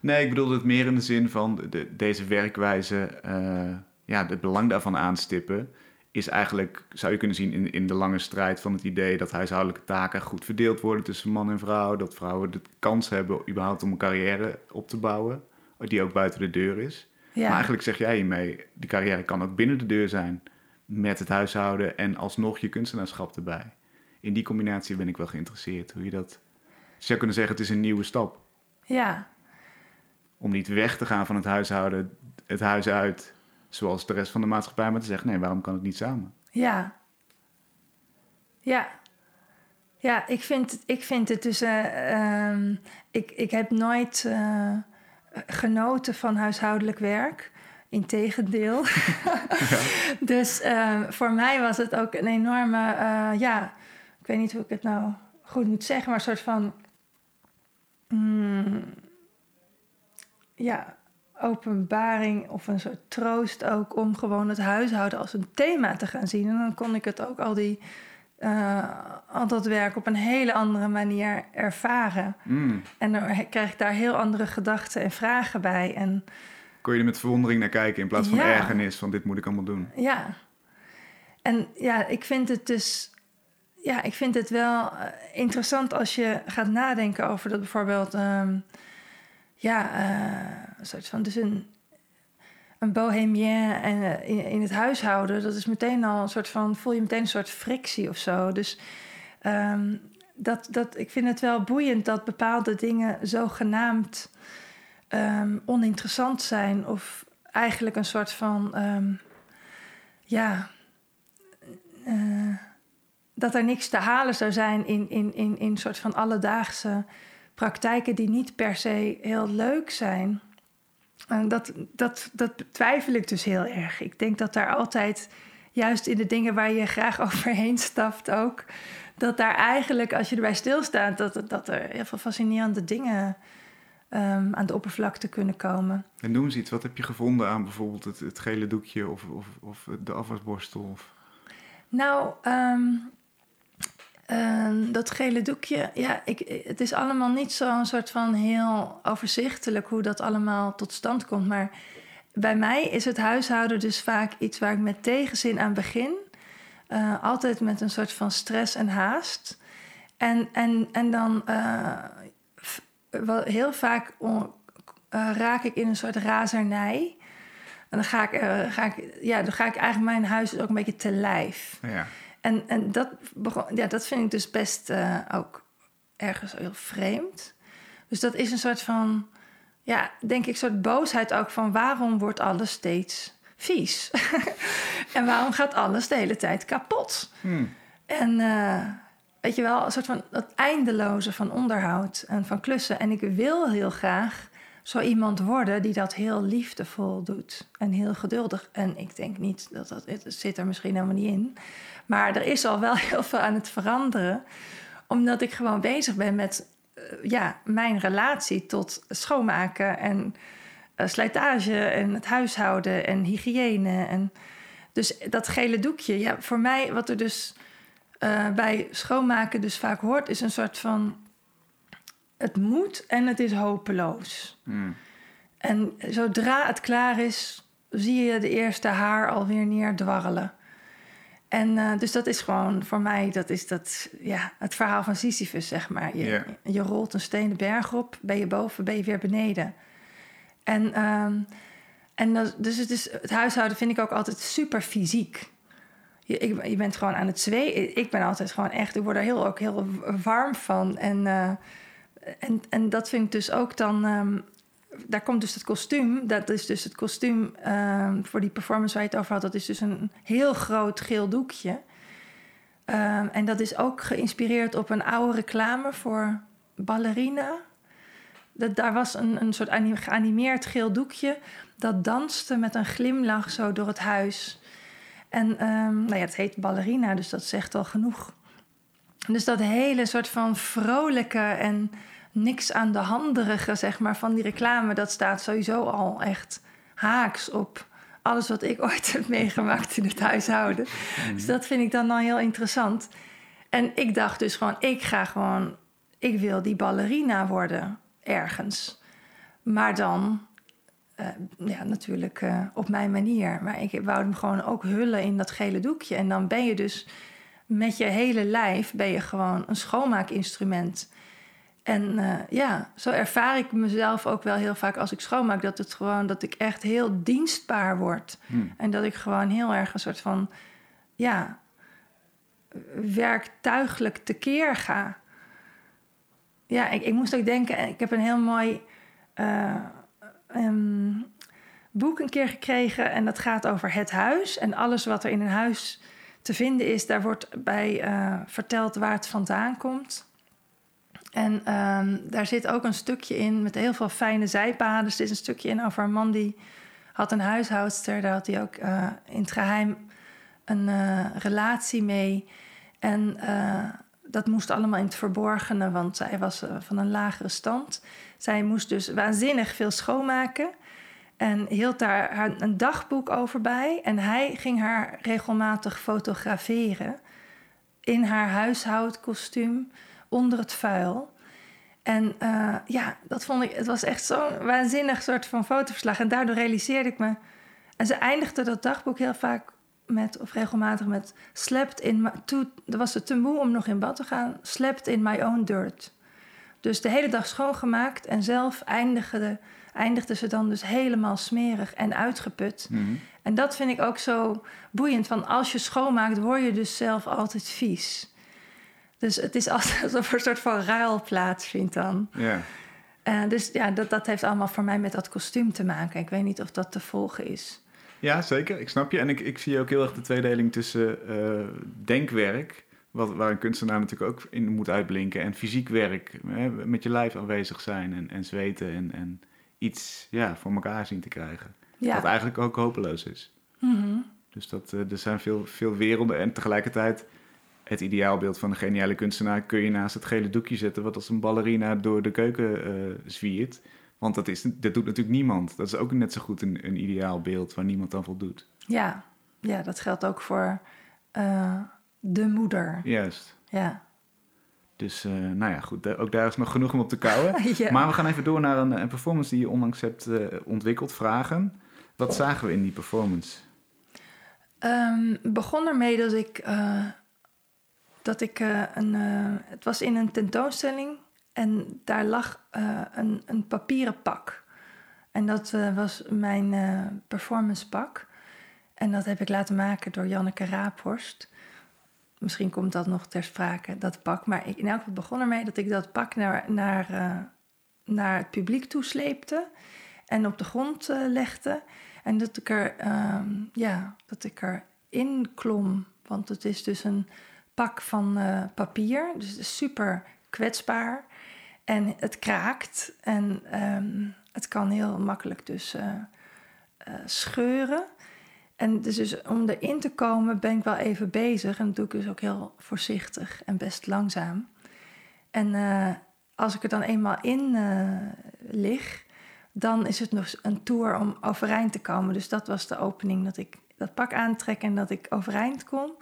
Nee, ik bedoel het meer in de zin van de, deze werkwijze, uh, ja, het belang daarvan aanstippen, is eigenlijk, zou je kunnen zien, in, in de lange strijd van het idee dat huishoudelijke taken goed verdeeld worden tussen man en vrouw, dat vrouwen de kans hebben überhaupt om een carrière op te bouwen die ook buiten de deur is. Ja. Maar eigenlijk zeg jij hiermee, die carrière kan ook binnen de deur zijn met het huishouden en alsnog je kunstenaarschap erbij. In die combinatie ben ik wel geïnteresseerd. Hoe je dat. Je zou kunnen zeggen, het is een nieuwe stap. Ja. Om niet weg te gaan van het huishouden, het huis uit, zoals de rest van de maatschappij, maar te zeggen: nee, waarom kan het niet samen? Ja. Ja. Ja, ik vind, ik vind het dus. Uh, ik, ik heb nooit. Uh, genoten van huishoudelijk werk. Integendeel. ja. dus uh, voor mij was het ook een enorme, uh, ja, ik weet niet hoe ik het nou goed moet zeggen, maar een soort van, mm, ja, openbaring of een soort troost ook om gewoon het huishouden als een thema te gaan zien. En dan kon ik het ook al die uh, al dat werk op een hele andere manier ervaren. Mm. En dan krijg ik daar heel andere gedachten en vragen bij. En, Kon je er met verwondering naar kijken in plaats van ja. ergernis van dit moet ik allemaal doen? Ja. En ja, ik vind het dus... Ja, ik vind het wel eh, interessant als je gaat nadenken over dat bijvoorbeeld... Um, ja, uh, een soort van... Dus een, een bohemien en uh, in, het huishouden, dat is meteen al een soort van, voel je meteen een soort frictie of zo. Dus um, dat, dat, ik vind het wel boeiend dat bepaalde dingen zogenaamd um, oninteressant zijn of eigenlijk een soort van, ja, dat er niks te halen zou zijn in, in, in, in een soort van alledaagse praktijken die niet per se heel leuk zijn. En dat, dat, dat betwijfel ik dus heel erg. Ik denk dat daar altijd, juist in de dingen waar je graag overheen stapt ook, dat daar eigenlijk, als je erbij stilstaat, dat, dat er heel veel fascinerende dingen um, aan de oppervlakte kunnen komen. En noem eens iets, wat heb je gevonden aan bijvoorbeeld het, het gele doekje of, of, of de afwasborstel? Of... Nou, um, Uh, dat gele doekje, ja, ik, het is allemaal niet zo'n soort van heel overzichtelijk hoe dat allemaal tot stand komt. Maar bij mij is het huishouden dus vaak iets waar ik met tegenzin aan begin. Uh, altijd met een soort van stress en haast. En, en, en dan uh, heel vaak uh, raak ik in een soort razernij. En dan ga ik, ga ik, ja, dan ga ik eigenlijk mijn huis ook een beetje te lijf. Ja. En, en dat, begon, ja, dat vind ik dus best uh, ook ergens heel vreemd. Dus dat is een soort van, ja, denk ik, soort boosheid ook van waarom wordt alles steeds vies? en waarom gaat alles de hele tijd kapot? Hmm. En uh, weet je wel, een soort van dat eindeloze van onderhoud en van klussen. En ik wil heel graag zo iemand worden die dat heel liefdevol doet en heel geduldig. En ik denk niet dat dat het zit er misschien helemaal niet in. Maar er is al wel heel veel aan het veranderen, omdat ik gewoon bezig ben met eh, ja, mijn relatie tot schoonmaken en uh, slijtage en het huishouden en hygiëne. En dus dat gele doekje, ja, voor mij, wat er dus uh, bij schoonmaken dus vaak hoort, is een soort van het moet en het is hopeloos. Hmm. En zodra het klaar is, zie je de eerste haar alweer neerdwarrelen. En uh, dus dat is gewoon voor mij, dat is dat, ja, het verhaal van Sisyphus, zeg maar. Je, je rolt een stenen berg op, ben je boven, ben je weer beneden. En, ehm, en dat, dus het, is, het huishouden vind ik ook altijd super fysiek. Je, ik, je bent gewoon aan het zweten. Ik ben altijd gewoon echt, ik word er heel, ook heel warm van. En, eh, en, en dat vind ik dus ook dan. ehm, daar komt dus het kostuum. Dat is dus het kostuum ehm, voor die performance waar je het over had. Dat is dus een heel groot geel doekje. Ehm, en dat is ook geïnspireerd op een oude reclame voor ballerina. Dat, daar was een, een soort anim- geanimeerd geel doekje. Dat danste met een glimlach zo door het huis. En nou ja, het heet ballerina, dus dat zegt al genoeg. Dus dat hele soort van vrolijke en niks aan de handerige, zeg maar, van die reclame, dat staat sowieso al echt haaks op alles wat ik ooit heb meegemaakt in het huishouden. Dus dat vind ik dan al heel interessant. En ik dacht dus gewoon, ik ga gewoon, ik wil die ballerina worden ergens. Maar dan, eh, ja, natuurlijk eh, op mijn manier. Maar ik wou hem gewoon ook hullen in dat gele doekje. En dan ben je dus met je hele lijf, ben je gewoon een schoonmaakinstrument. En eh, ja, zo ervaar ik mezelf ook wel heel vaak als ik schoonmaak. Dat het gewoon, dat ik echt heel dienstbaar word. Hmm. En dat ik gewoon heel erg een soort van, ja, werktuigelijk tekeer ga. Ja, ik, ik moest ook denken, ik heb een heel mooi eh, ehm, boek een keer gekregen. En dat gaat over het huis. En alles wat er in een huis te vinden is, daar wordt bij eh, verteld waar het vandaan komt. En ehm, daar zit ook een stukje in met heel veel fijne zijpaden. Er zit een stukje in over een man die had een huishoudster. Daar had hij ook eh, in het geheim een eh, relatie mee. En eh, dat moest allemaal in het verborgene, want zij was van een lagere stand. Zij moest dus waanzinnig veel schoonmaken. En hield daar een dagboek over bij. En hij ging haar regelmatig fotograferen in haar huishoudkostuum onder het vuil. En eh, ja, dat vond ik, het was echt zo'n waanzinnig soort van fotoverslag. En daardoor realiseerde ik me. En ze eindigde dat dagboek heel vaak met, of regelmatig met, slept in toen was ze te moe om nog in bad te gaan, slept in my own dirt. Dus de hele dag schoongemaakt en zelf eindigde, eindigde ze dan dus helemaal smerig en uitgeput. Mhm. En dat vind ik ook zo boeiend. Van als je schoonmaakt, word je dus zelf altijd vies. Dus het is altijd alsof er een soort van ruil plaatsvindt dan. Ja. Eh, dus ja, dat, dat heeft allemaal voor mij met dat kostuum te maken. Ik weet niet of dat te volgen is. ja, zeker. Ik snap je. En ik, ik zie ook heel erg de tweedeling tussen eh, denkwerk, wat, waar een kunstenaar natuurlijk ook in moet uitblinken, en fysiek werk, hè, met je lijf aanwezig zijn en, en zweten en, en iets ja, voor elkaar zien te krijgen. Wat Ja. eigenlijk ook hopeloos is. Mhm. Dus dat, eh, er zijn veel, veel werelden en tegelijkertijd het ideaalbeeld van een geniale kunstenaar kun je naast het gele doekje zetten, wat als een ballerina door de keuken eh, zwiert. Want dat, is, dat doet natuurlijk niemand. Dat is ook net zo goed een, een ideaal beeld waar niemand aan voldoet. ja. ja, dat geldt ook voor eh, de moeder. Juist. Ja. Dus eh, nou ja, goed, ook daar is nog genoeg om op te kouwen. ja. Maar we gaan even door naar een, een performance die je onlangs hebt ontwikkeld, Vragen. Wat zagen we in die performance? Ehm, begon ermee dat ik, dat ik eh, een. eh, het was in een tentoonstelling en daar lag eh, een, een papieren pak. En dat was mijn performance pak. En dat heb ik laten maken door Janneke Raaphorst. Misschien komt dat nog ter sprake, dat pak. Maar ik, in elk geval begon ermee dat ik dat pak naar, naar, naar het publiek toesleepte. En op de grond legde. En dat ik er, ehm, ja, dat ik er klom. Want het is dus een pak van eh, papier. Dus super kwetsbaar. En het kraakt. En ehm, het kan heel makkelijk dus eh, eh, scheuren. En dus, dus om erin te komen ben ik wel even bezig. En dat doe ik dus ook heel voorzichtig en best langzaam. En als ik er dan eenmaal in lig, dan is het nog een tour om overeind te komen. Dus dat was de opening, dat ik dat pak aantrek en dat ik overeind kom.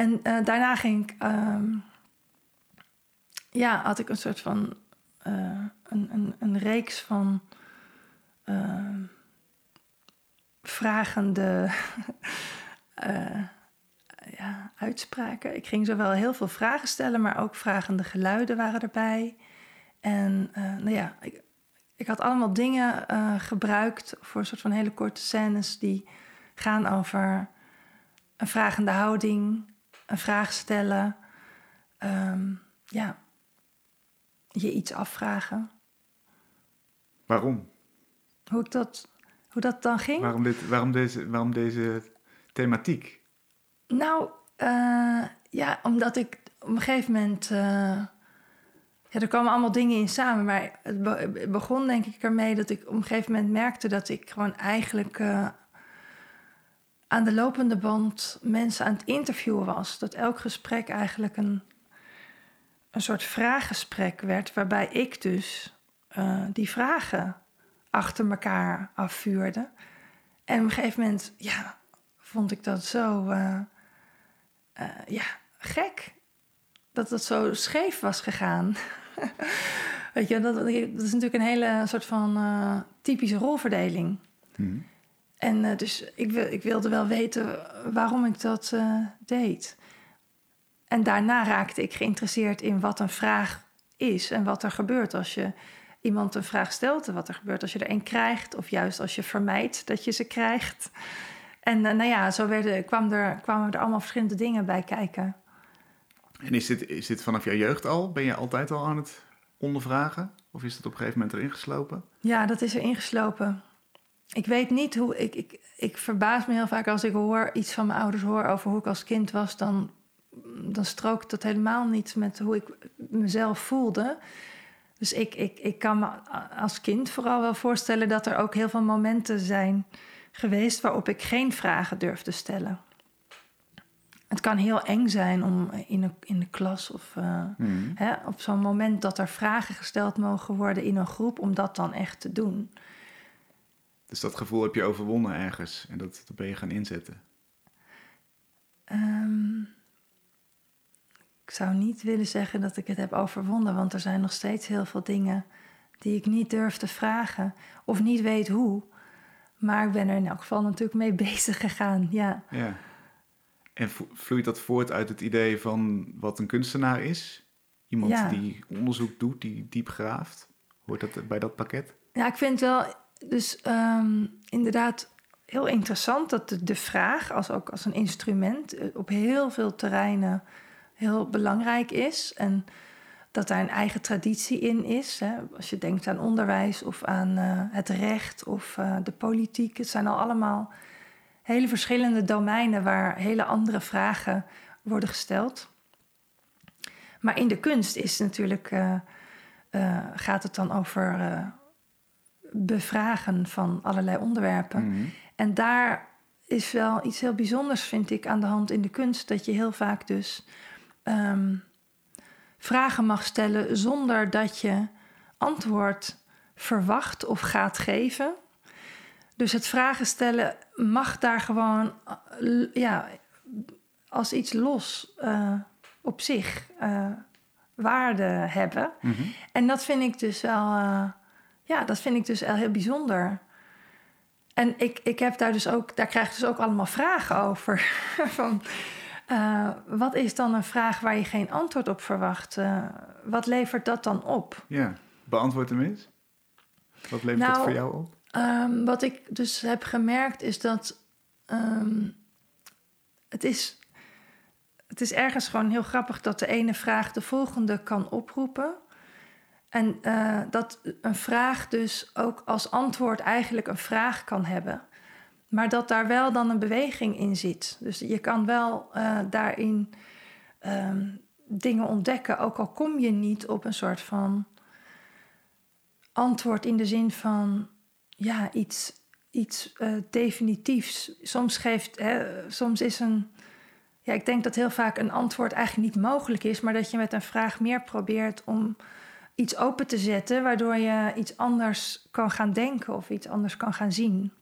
En uh, daarna ging ik, ehm, ja, had ik een soort van, uh, een, een, een, reeks van uh, vragende ja, uitspraken. Ik ging zowel heel veel vragen stellen, maar ook vragende geluiden waren erbij. En nou ja, ik, ik had allemaal dingen gebruikt voor een soort van hele korte scènes die gaan over een vragende houding, een vraag stellen, um, ja, je iets afvragen. Waarom? Hoe, ik dat, hoe dat dan ging? Waarom, dit, waarom, deze, waarom deze thematiek? Nou, uh, ja, omdat ik op een gegeven moment. Uh, ja, er kwamen allemaal dingen in samen. Maar het begon denk ik ermee dat ik op een gegeven moment merkte dat ik gewoon eigenlijk uh, aan de lopende band mensen aan het interviewen was. Dat elk gesprek eigenlijk een, een soort vraaggesprek werd, waarbij ik dus uh, die vragen achter elkaar afvuurde. En op een gegeven moment, ja, vond ik dat zo, uh, uh, ja, gek. Dat het zo scheef was gegaan. Weet je, dat, dat, is natuurlijk een hele soort van typische rolverdeling. Hmm. En uh, dus ik, ik, wilde wel weten waarom ik dat uh, deed. En daarna raakte ik geïnteresseerd in wat een vraag is en wat er gebeurt als je iemand een vraag stelt en wat er gebeurt als je er een krijgt, of juist als je vermijdt dat je ze krijgt. En uh, nou ja, zo werden, kwam er, kwamen er allemaal verschillende dingen bij kijken. En is dit, is dit vanaf jouw jeugd al? Ben je altijd al aan het ondervragen? Of is het op een gegeven moment erin geslopen? Ja, dat is erin geslopen ik weet niet hoe. Ik, ik, ik verbaas me heel vaak als ik hoor iets van mijn ouders hoor over hoe ik als kind was. Dan, dan strookt dat helemaal niet met hoe ik mezelf voelde. Dus ik, ik, ik kan me als kind vooral wel voorstellen dat er ook heel veel momenten zijn geweest waarop ik geen vragen durfde stellen. Het kan heel eng zijn om in, een, in de klas of uh, hè, op zo'n moment dat er vragen gesteld mogen worden in een groep, om dat dan echt te doen. Dus dat gevoel heb je overwonnen ergens en dat, dat ben je gaan inzetten. Um, ik zou niet willen zeggen dat ik het heb overwonnen, want er zijn nog steeds heel veel dingen die ik niet durf te vragen of niet weet hoe. Maar ik ben er in elk geval natuurlijk mee bezig gegaan, ja. ja. En vloeit dat voort uit het idee van wat een kunstenaar is? Iemand die onderzoek doet, die diep graaft? Hoort dat bij dat pakket? Ja, ik vind wel dus um, inderdaad heel interessant dat de, vraag, als ook als een instrument, eh, op heel veel terreinen heel belangrijk is. En dat daar een eigen traditie in is. Hè. Als je denkt aan onderwijs of aan uh, het recht of uh, de politiek. Het zijn al allemaal hele verschillende domeinen waar hele andere vragen worden gesteld. Maar in de kunst is natuurlijk, gaat het dan over bevragen van allerlei onderwerpen. Mhm. En daar is wel iets heel bijzonders, vind ik, aan de hand in de kunst. Dat je heel vaak dus ehm, vragen mag stellen zonder dat je antwoord verwacht of gaat geven. Dus het vragen stellen mag daar gewoon eh, ja, als iets los uh, op zich uh, waarde hebben. Mhm. En dat vind ik dus wel ja, dat vind ik dus heel bijzonder. En ik, ik heb daar dus ook, daar krijg ik dus ook allemaal vragen over. Van, uh, wat is dan een vraag waar je geen antwoord op verwacht? Uh, wat levert dat dan op? Ja, beantwoord hem eens. Wat levert nou, dat voor jou op? Um, wat ik dus heb gemerkt is dat um, het is. Het is ergens gewoon heel grappig dat de ene vraag de volgende kan oproepen. En uh, dat een vraag dus ook als antwoord eigenlijk een vraag kan hebben. Maar dat daar wel dan een beweging in zit. Dus je kan wel uh, daarin ehm, dingen ontdekken, ook al kom je niet op een soort van antwoord in de zin van ja, iets, iets eh, definitiefs. Soms geeft, hè, soms is een. Ja, ik denk dat heel vaak een antwoord eigenlijk niet mogelijk is, maar dat je met een vraag meer probeert om iets open te zetten, waardoor je iets anders kan gaan denken of iets anders kan gaan zien.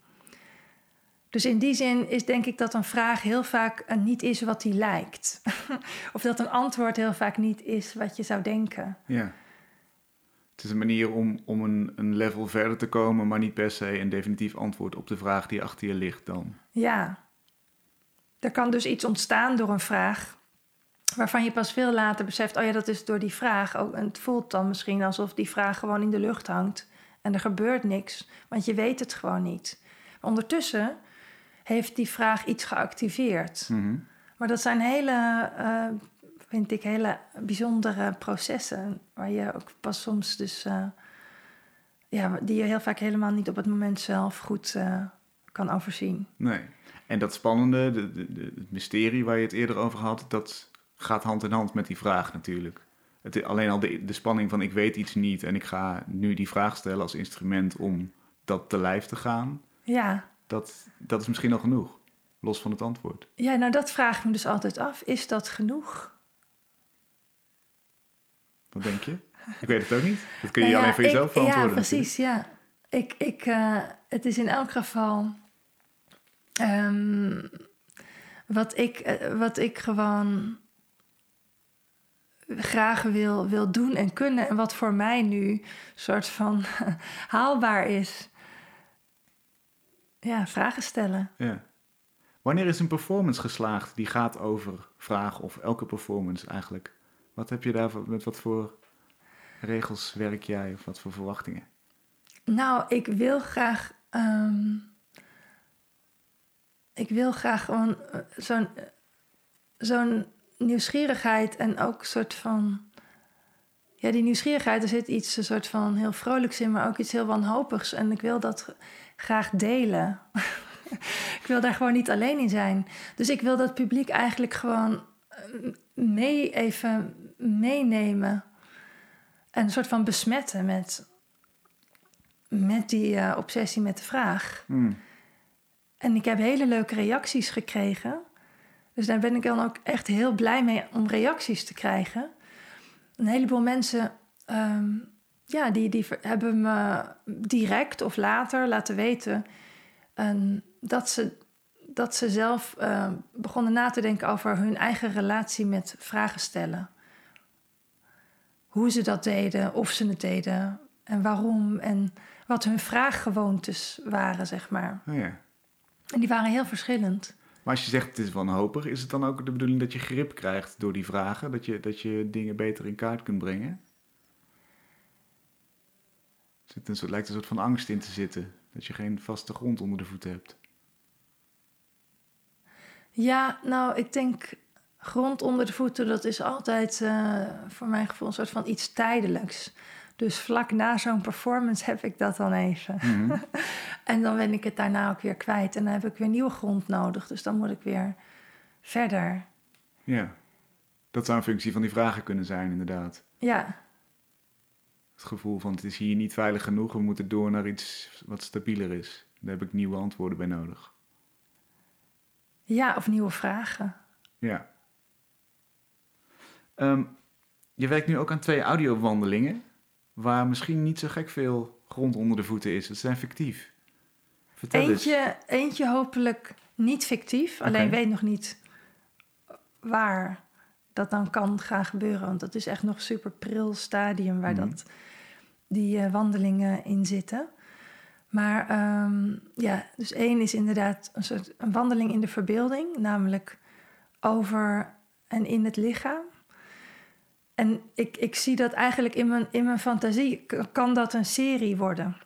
Dus in die zin is denk ik dat een vraag heel vaak niet is wat die lijkt. of dat een antwoord heel vaak niet is wat je zou denken. Ja. Het is een manier om, om een, een level verder te komen, maar niet per se een definitief antwoord op de vraag die achter je ligt dan. Ja. Er kan dus iets ontstaan door een vraag waarvan je pas veel later beseft, oh ja, dat is door die vraag. Ook, en het voelt dan misschien alsof die vraag gewoon in de lucht hangt en er gebeurt niks, want je weet het gewoon niet. Ondertussen heeft die vraag iets geactiveerd. Mhm. Maar dat zijn hele, uh, vind ik, hele bijzondere processen. Waar je ook pas soms dus, uh, ja, die je heel vaak helemaal niet op het moment zelf goed uh, kan overzien. Nee. En dat spannende, de, de, de, het mysterie waar je het eerder over had, dat gaat hand in hand met die vraag natuurlijk. Het, alleen al de, de spanning van ik weet iets niet en ik ga nu die vraag stellen als instrument om dat te lijf te gaan. Ja. Dat, dat is misschien al genoeg, los van het antwoord. Ja, nou dat vraag ik me dus altijd af. Is dat genoeg? Wat denk je? Ik weet het ook niet. Dat kun je nou ja, alleen voor jezelf verantwoorden. Ja, precies, ja. Ik, ik, uh, het is in elk geval... Um, wat, ik, uh, wat ik gewoon graag wil, wil doen en kunnen. En wat voor mij nu soort van haalbaar is. Ja, vragen stellen. Ja. Wanneer is een performance geslaagd die gaat over vragen of elke performance eigenlijk? Wat heb je daarvoor, met wat voor regels werk jij of wat voor verwachtingen? Nou, ik wil graag. Um, ik wil graag gewoon uh, zo'n zo'n nieuwsgierigheid en ook een soort van. Ja, die nieuwsgierigheid, er zit iets een soort van heel vrolijks in, maar ook iets heel wanhopigs. En ik wil dat graag delen. ik wil daar gewoon niet alleen in zijn. Dus ik wil dat publiek eigenlijk gewoon eh, mee even meenemen. En een soort van besmetten met, met die uh, obsessie met de vraag. Mm. En ik heb hele leuke reacties gekregen. Dus daar ben ik dan ook echt heel blij mee om reacties te krijgen. Een heleboel mensen um, ja, die, die hebben me direct of later laten weten um, dat, ze, dat ze zelf uh, begonnen na te denken over hun eigen relatie met vragen stellen. Hoe ze dat deden, of ze het deden en waarom en wat hun vraaggewoontes waren, zeg maar. Oh ja. En die waren heel verschillend. Maar als je zegt het is wanhopig, is het dan ook de bedoeling dat je grip krijgt door die vragen? Dat je, dat je dingen beter in kaart kunt brengen? Er zit een soort, lijkt een soort van angst in te zitten. Dat je geen vaste grond onder de voeten hebt. Ja, nou, ik denk grond onder de voeten, dat is altijd uh, voor mijn gevoel een soort van iets tijdelijks. Dus vlak na zo'n performance heb ik dat dan even. Mm -hmm. en dan ben ik het daarna ook weer kwijt. En dan heb ik weer nieuwe grond nodig. Dus dan moet ik weer verder. Ja, dat zou een functie van die vragen kunnen zijn, inderdaad. Ja. Het gevoel van het is hier niet veilig genoeg, we moeten door naar iets wat stabieler is. Daar heb ik nieuwe antwoorden bij nodig. Ja, of nieuwe vragen. Ja. Um, je werkt nu ook aan twee audiowandelingen waar misschien niet zo gek veel grond onder de voeten is. Het zijn fictief. Vertel eentje, eens. eentje hopelijk niet fictief, alleen weet nog niet waar dat dan kan gaan gebeuren. Want dat is echt nog super pril stadium waar Mhm. dat, die eh, wandelingen in zitten. Maar ehm, ja, dus één is inderdaad een soort een wandeling in de verbeelding, namelijk over en in het lichaam. En ik, ik zie dat eigenlijk in mijn, in mijn fantasie kan dat een serie worden.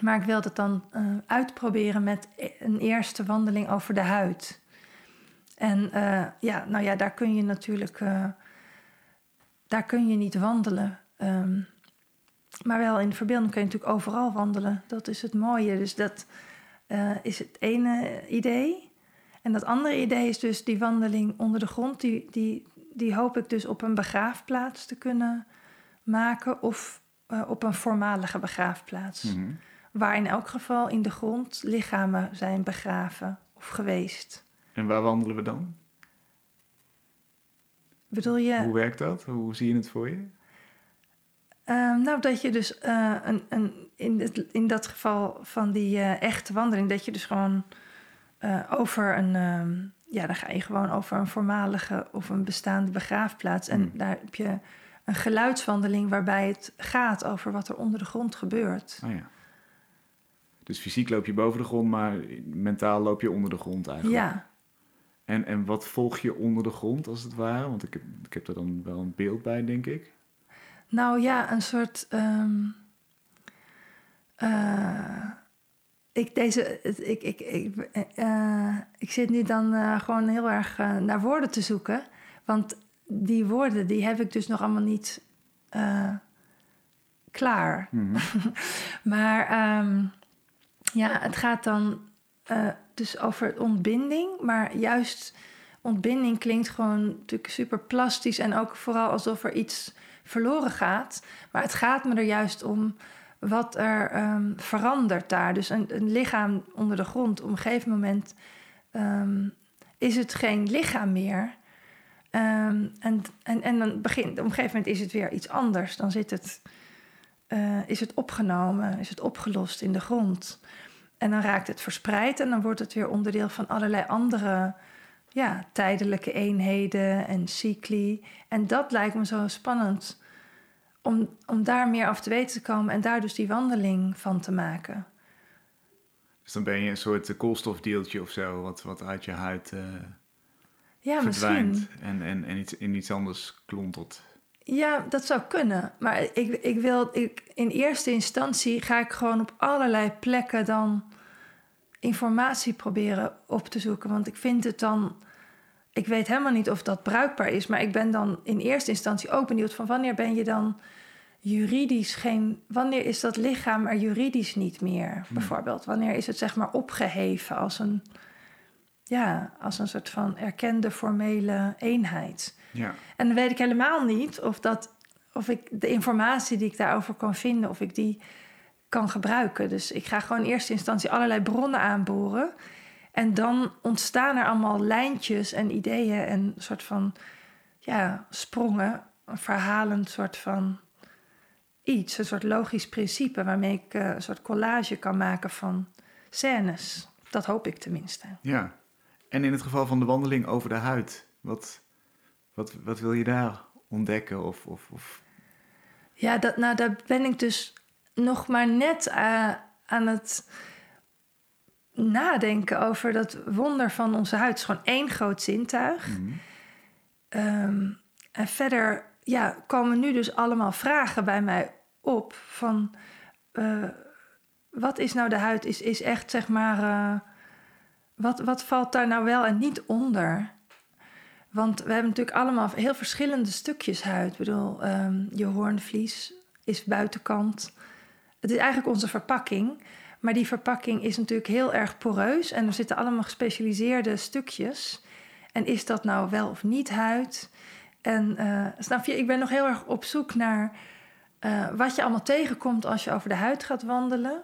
Maar ik wil het dan eh, uitproberen met e- een eerste wandeling over de huid. En eh, ja, nou ja, daar kun je natuurlijk eh, daar kun je niet wandelen. Ehm, maar wel in de verbeelding kun je natuurlijk overal wandelen. Dat is het mooie. Dus dat is het ene idee. En dat andere idee is dus die wandeling onder de grond, die, die die hoop ik dus op een begraafplaats te kunnen maken of eh, op een voormalige begraafplaats. Mhm. Waar in elk geval in de grond lichamen zijn begraven of geweest. En waar wandelen we dan? Bedoel je? Hoe werkt dat? Hoe zie je het voor je? Ehm, nou, dat je dus eh, een, een, in, het, in dat geval van die eh, echte wandeling, dat je dus gewoon over een, ehm, ja, dan ga je gewoon over een voormalige of een bestaande begraafplaats. En Hmm. daar heb je een geluidswandeling waarbij het gaat over wat er onder de grond gebeurt. Oh ja. Dus fysiek loop je boven de grond, maar mentaal loop je onder de grond eigenlijk. Ja, En, en wat volg je onder de grond, als het ware? Want ik heb, ik heb er dan wel een beeld bij, denk ik. nou ja, een soort. ehm, eh, ik, deze, ik, ik, ik, eh, ik zit nu dan eh, gewoon heel erg eh, naar woorden te zoeken. Want die woorden die heb ik dus nog allemaal niet eh, klaar. Mhm. Maar ehm, ja, het gaat dan dus over ontbinding. Maar juist ontbinding klinkt gewoon natuurlijk super plastisch. En ook vooral alsof er iets verloren gaat. Maar het gaat me er juist om wat er ehm, verandert daar. Dus een, een lichaam onder de grond. Op een gegeven moment ehm, is het geen lichaam meer. Ehm, en, en, en dan begint, op een gegeven moment is het weer iets anders. Dan zit het eh, is het opgenomen, is het opgelost in de grond. En dan raakt het verspreid en dan wordt het weer onderdeel van allerlei andere ja, tijdelijke eenheden en cycli. En dat lijkt me zo spannend om, om daar meer af te weten te komen en daar dus die wandeling van te maken. Dus dan ben je een soort koolstofdeeltje of zo, wat, wat uit je huid eh, Ja, verdwijnt misschien. en, en, en iets, in iets anders klontelt. Ja, dat zou kunnen. Maar ik, ik wil, ik, in eerste instantie ga ik gewoon op allerlei plekken dan informatie proberen op te zoeken. Want ik vind het dan, ik weet helemaal niet of dat bruikbaar is, maar ik ben dan in eerste instantie ook benieuwd van wanneer ben je dan juridisch geen, wanneer is dat lichaam er juridisch niet meer, bijvoorbeeld? Wanneer is het zeg maar opgeheven als een, ja, als een soort van erkende formele eenheid? Ja. En dan weet ik helemaal niet of, dat, of ik de informatie die ik daarover kan vinden, of ik die kan gebruiken. Dus ik ga gewoon in eerste instantie allerlei bronnen aanboren. En dan ontstaan er allemaal lijntjes en ideeën en soort van ja, sprongen, een verhalend soort van iets, een soort logisch principe waarmee ik eh, een soort collage kan maken van scènes. Dat hoop ik tenminste. ja. En in het geval van de wandeling over de huid, wat, wat, wat wil je daar ontdekken? Of, of, of... Ja, dat, nou, daar ben ik dus nog maar net eh, aan het nadenken over dat wonder van onze huid. Het is gewoon één groot zintuig. Mhm. Ehm, en verder ja, komen nu dus allemaal vragen bij mij op van... eh, wat is nou de huid? Is, is echt, zeg maar... eh, wat, wat valt daar nou wel en niet onder? Want we hebben natuurlijk allemaal heel verschillende stukjes huid. Ik bedoel, ehm, je hoornvlies is buitenkant. Het is eigenlijk onze verpakking. Maar die verpakking is natuurlijk heel erg poreus. En er zitten allemaal gespecialiseerde stukjes. En is dat nou wel of niet huid? En eh, snap je, ik ben nog heel erg op zoek naar eh, wat je allemaal tegenkomt als je over de huid gaat wandelen.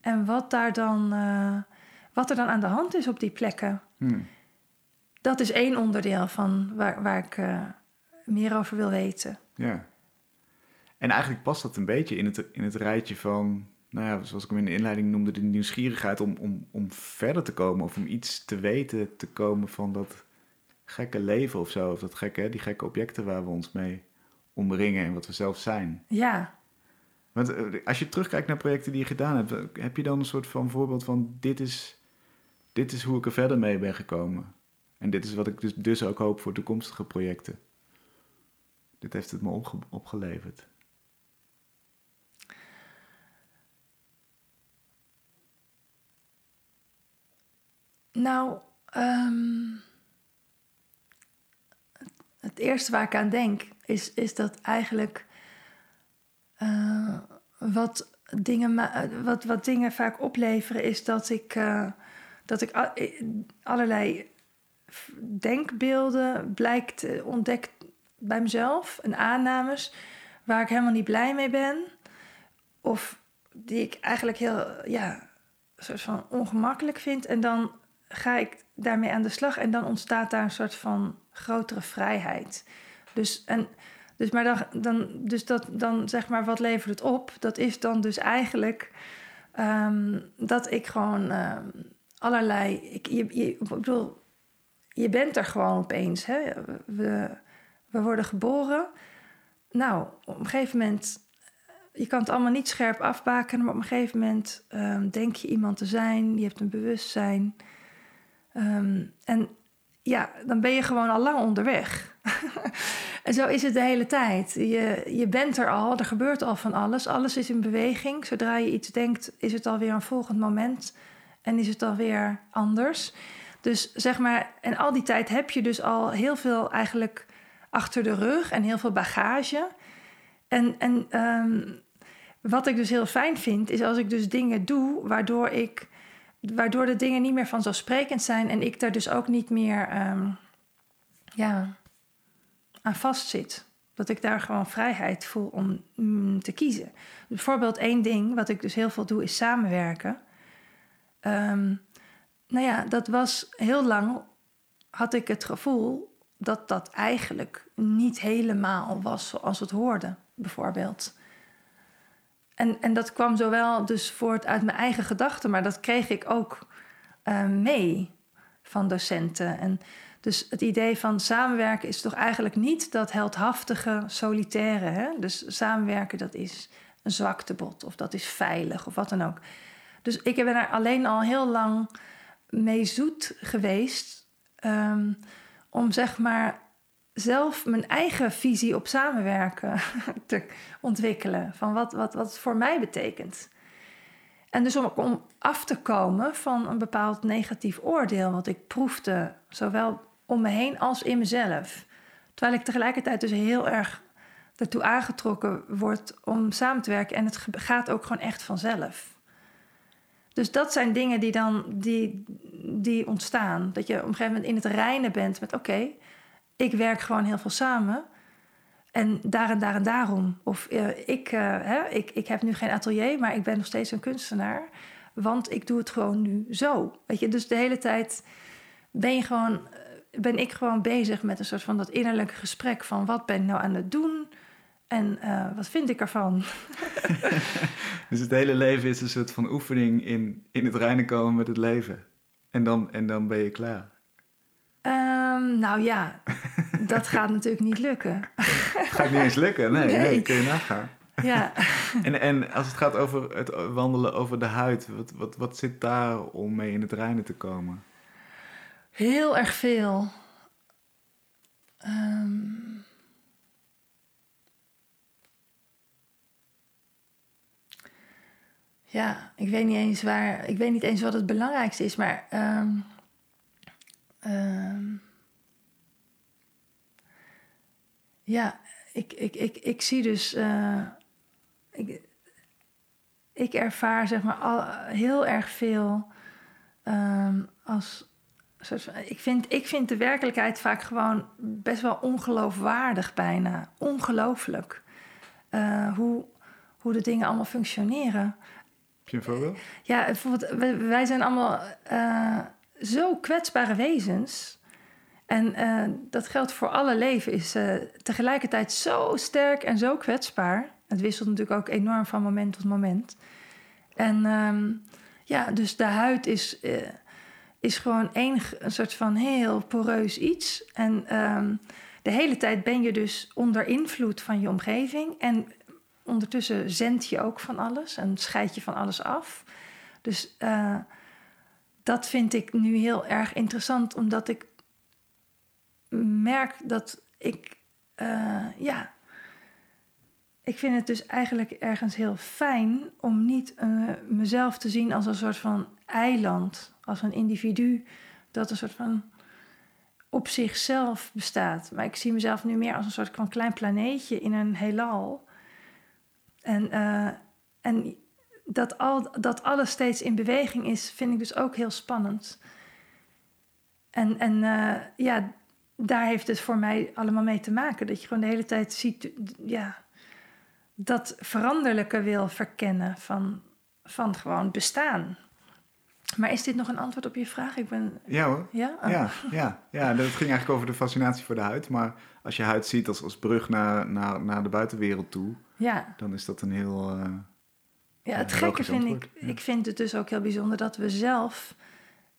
En wat, daar dan, eh, wat er dan aan de hand is op die plekken. Hm. Dat is één onderdeel van waar, waar ik meer over wil weten. Ja. En eigenlijk past dat een beetje in het, in het rijtje van, nou ja, zoals ik hem in de inleiding noemde, de nieuwsgierigheid om, om, om verder te komen of om iets te weten te komen van dat gekke leven of zo. Of dat gekke, die gekke objecten waar we ons mee omringen en wat we zelf zijn. Ja, Want eh, als je terugkijkt naar projecten die je gedaan hebt, eh, heb je dan een soort van voorbeeld van dit is, dit is hoe ik er verder mee ben gekomen. En dit is wat ik dus, dus ook hoop voor toekomstige projecten. Dit heeft het me opge- opgeleverd. nou, ehm, het eerste waar ik aan denk is, is dat eigenlijk eh, wat, dingen wat, wat dingen vaak opleveren, is dat ik, eh, dat ik eh, allerlei denkbeelden blijkt uh, ontdekt bij mezelf en aannames waar ik helemaal niet blij mee ben. Of die ik eigenlijk heel, ja, soort van ongemakkelijk vind. En dan ga ik daarmee aan de slag en dan ontstaat daar een soort van grotere vrijheid. Dus, en, dus, maar dan, dan, dus dat, dan zeg maar, wat levert het op? Dat is dan dus eigenlijk um, dat ik gewoon um, allerlei. Ik, je, je, ik bedoel, je bent er gewoon opeens. Hè? We, we worden geboren. Nou, op een gegeven moment je kan het allemaal niet scherp afbakenen, maar op een gegeven moment um, denk je iemand te zijn, je hebt een bewustzijn. En ja, dan ben je gewoon al lang onderweg. en zo is het de hele tijd. Je, je bent er al, er gebeurt al van alles. Alles is in beweging. Zodra je iets denkt, is het alweer een volgend moment en is het alweer anders. Dus zeg maar, en al die tijd heb je dus al heel veel eigenlijk achter de rug en heel veel bagage. En, en um, wat ik dus heel fijn vind, is als ik dus dingen doe waardoor ik. Waardoor de dingen niet meer vanzelfsprekend zijn en ik daar dus ook niet meer um, ja, aan vastzit. Dat ik daar gewoon vrijheid voel om mm, te kiezen. Bijvoorbeeld één ding wat ik dus heel veel doe, is samenwerken. Um, nou ja, dat was heel lang, had ik het gevoel dat dat eigenlijk niet helemaal was zoals het hoorde, bijvoorbeeld. En, en dat kwam zowel dus voort uit mijn eigen gedachten, maar dat kreeg ik ook uh, mee van docenten. En dus het idee van samenwerken is toch eigenlijk niet dat heldhaftige, solitaire. Hè? Dus samenwerken, dat is een zwaktebod of dat is veilig of wat dan ook. Dus ik ben er alleen al heel lang mee zoet geweest um, om zeg maar zelf mijn eigen visie op samenwerken te ontwikkelen. Van wat, wat, wat het voor mij betekent. En dus om, om af te komen van een bepaald negatief oordeel, wat ik proefde, zowel om me heen als in mezelf. Terwijl ik tegelijkertijd dus heel erg ertoe aangetrokken word om samen te werken. En het gaat ook gewoon echt vanzelf. Dus dat zijn dingen die dan die, die ontstaan. Dat je op een gegeven moment in het reinen bent met oké, ik werk gewoon heel veel samen. En daar en daar en daarom. Of uh, ik, uh, hè, ik, ik heb nu geen atelier, maar ik ben nog steeds een kunstenaar. Want ik doe het gewoon nu zo. Weet je, dus de hele tijd ben, je gewoon, eh, ben ik gewoon bezig met een soort van dat innerlijke gesprek van wat ben ik nou aan het doen en uh, wat vind ik ervan. dus het hele leven is een soort van oefening in, in het reinen komen met het leven. En dan, en dan ben je klaar. Um, nou ja, dat gaat natuurlijk niet lukken. Het gaat niet eens lukken, nee, nee. nee kun je nagaan. Ja. en, en als het gaat over het wandelen over de huid, wat, wat, wat zit daar om mee in het reinen te komen? Heel erg veel. Um, ja, ik weet niet eens waar, ik weet niet eens wat het belangrijkste is, maar um, Um, ja, ik, ik, ik, ik zie dus. Uh, ik, ik ervaar zeg maar al, heel erg veel um, als. Ik vind, ik vind de werkelijkheid vaak gewoon best wel ongeloofwaardig, bijna. Ongelooflijk. Uh, hoe, hoe de dingen allemaal functioneren. Heb je een voorbeeld? Ja, bijvoorbeeld, wij zijn allemaal. Uh, zo kwetsbare wezens. En uh, dat geldt voor alle leven, is uh, tegelijkertijd zo sterk en zo kwetsbaar. Het wisselt natuurlijk ook enorm van moment tot moment. En um, ja, dus de huid is, uh, is gewoon een soort van heel poreus iets. En um, de hele tijd ben je dus onder invloed van je omgeving. En ondertussen zend je ook van alles en scheid je van alles af. Dus dat vind ik nu heel erg interessant, omdat ik merk dat ik, uh, ja, ik vind het dus eigenlijk ergens heel fijn om niet uh, mezelf te zien als een soort van eiland, als een individu dat een soort van op zichzelf bestaat. Maar ik zie mezelf nu meer als een soort van klein planeetje in een heelal. En, uh, en dat, al, dat alles steeds in beweging is, vind ik dus ook heel spannend. En, en eh, ja, daar heeft het voor mij allemaal mee te maken. Dat je gewoon de hele tijd ziet, ja, dat veranderlijke wil verkennen van, van gewoon bestaan. Maar is dit nog een antwoord op je vraag? Ik ben... Ja hoor. Ja? Oh. Ja, ja, ja, dat ging eigenlijk over de fascinatie voor de huid. Maar als je huid ziet als, als brug naar, naar, naar de buitenwereld toe, ja. dan is dat een heel. eh, Ja, het gekke vind antwoord, ik, ik vind het dus ook heel bijzonder dat we zelf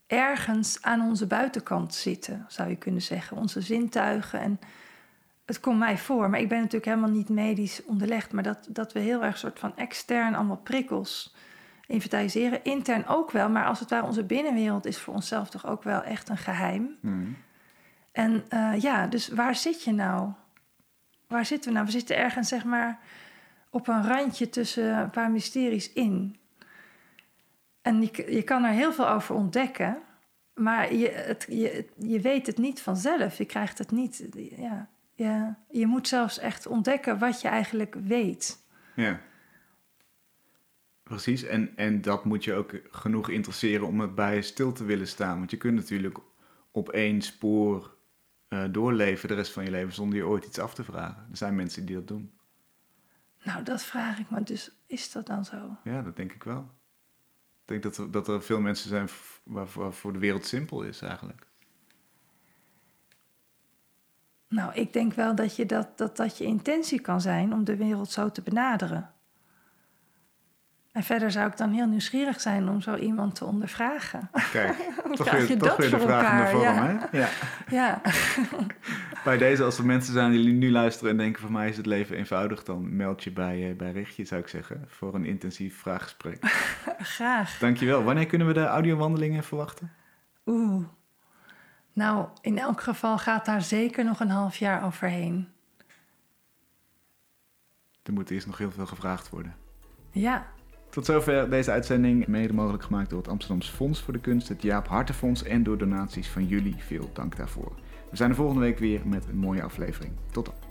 ergens aan onze buitenkant zitten, zou je kunnen zeggen. Onze zintuigen. En het komt mij voor, maar ik ben natuurlijk helemaal niet medisch onderlegd, maar dat, dat we heel erg soort van extern allemaal prikkels inventariseren. Intern ook wel, maar als het ware onze binnenwereld is voor onszelf toch ook wel echt een geheim. hmm. En eh, ja, dus waar zit je nou? Waar zitten we nou? We zitten ergens, zeg maar, op een randje tussen een paar mysteries in. En je, je kan er heel veel over ontdekken, maar je, het, je, je weet het niet vanzelf. Je krijgt het niet. Ja, je, je moet zelfs echt ontdekken wat je eigenlijk weet. Ja. Precies, en, en dat moet je ook genoeg interesseren om erbij stil te willen staan. Want je kunt natuurlijk op één spoor eh, doorleven de rest van je leven zonder je ooit iets af te vragen. Er zijn mensen die dat doen. Nou, dat vraag ik me dus. Is dat dan zo? Ja, dat denk ik wel. Ik denk dat er, dat er veel mensen zijn waarvoor, waarvoor de wereld simpel is eigenlijk. Nou, ik denk wel dat, je dat, dat dat je intentie kan zijn om de wereld zo te benaderen. En verder zou ik dan heel nieuwsgierig zijn om zo iemand te ondervragen. Kijk, toch krijg je weer, toch dat weer de voor vraag in de vorm, Ja. hè? Ja. Ja, Bij deze, als er mensen zijn die nu luisteren en denken... voor mij is het leven eenvoudig... dan meld je bij, eh, bij Richtje, zou ik zeggen... voor een intensief vraaggesprek. graag. Dankjewel. Wanneer kunnen we de audiowandelingen verwachten? Oeh. Nou, in elk geval gaat daar zeker nog een half jaar overheen. Er moet eerst nog heel veel gevraagd worden. Ja, Tot zover deze uitzending, mede mogelijk gemaakt door het Amsterdamse Fonds voor de Kunst, het Jaap Hartenfonds en door donaties van jullie. Veel dank daarvoor. We zijn de volgende week weer met een mooie aflevering. Tot dan.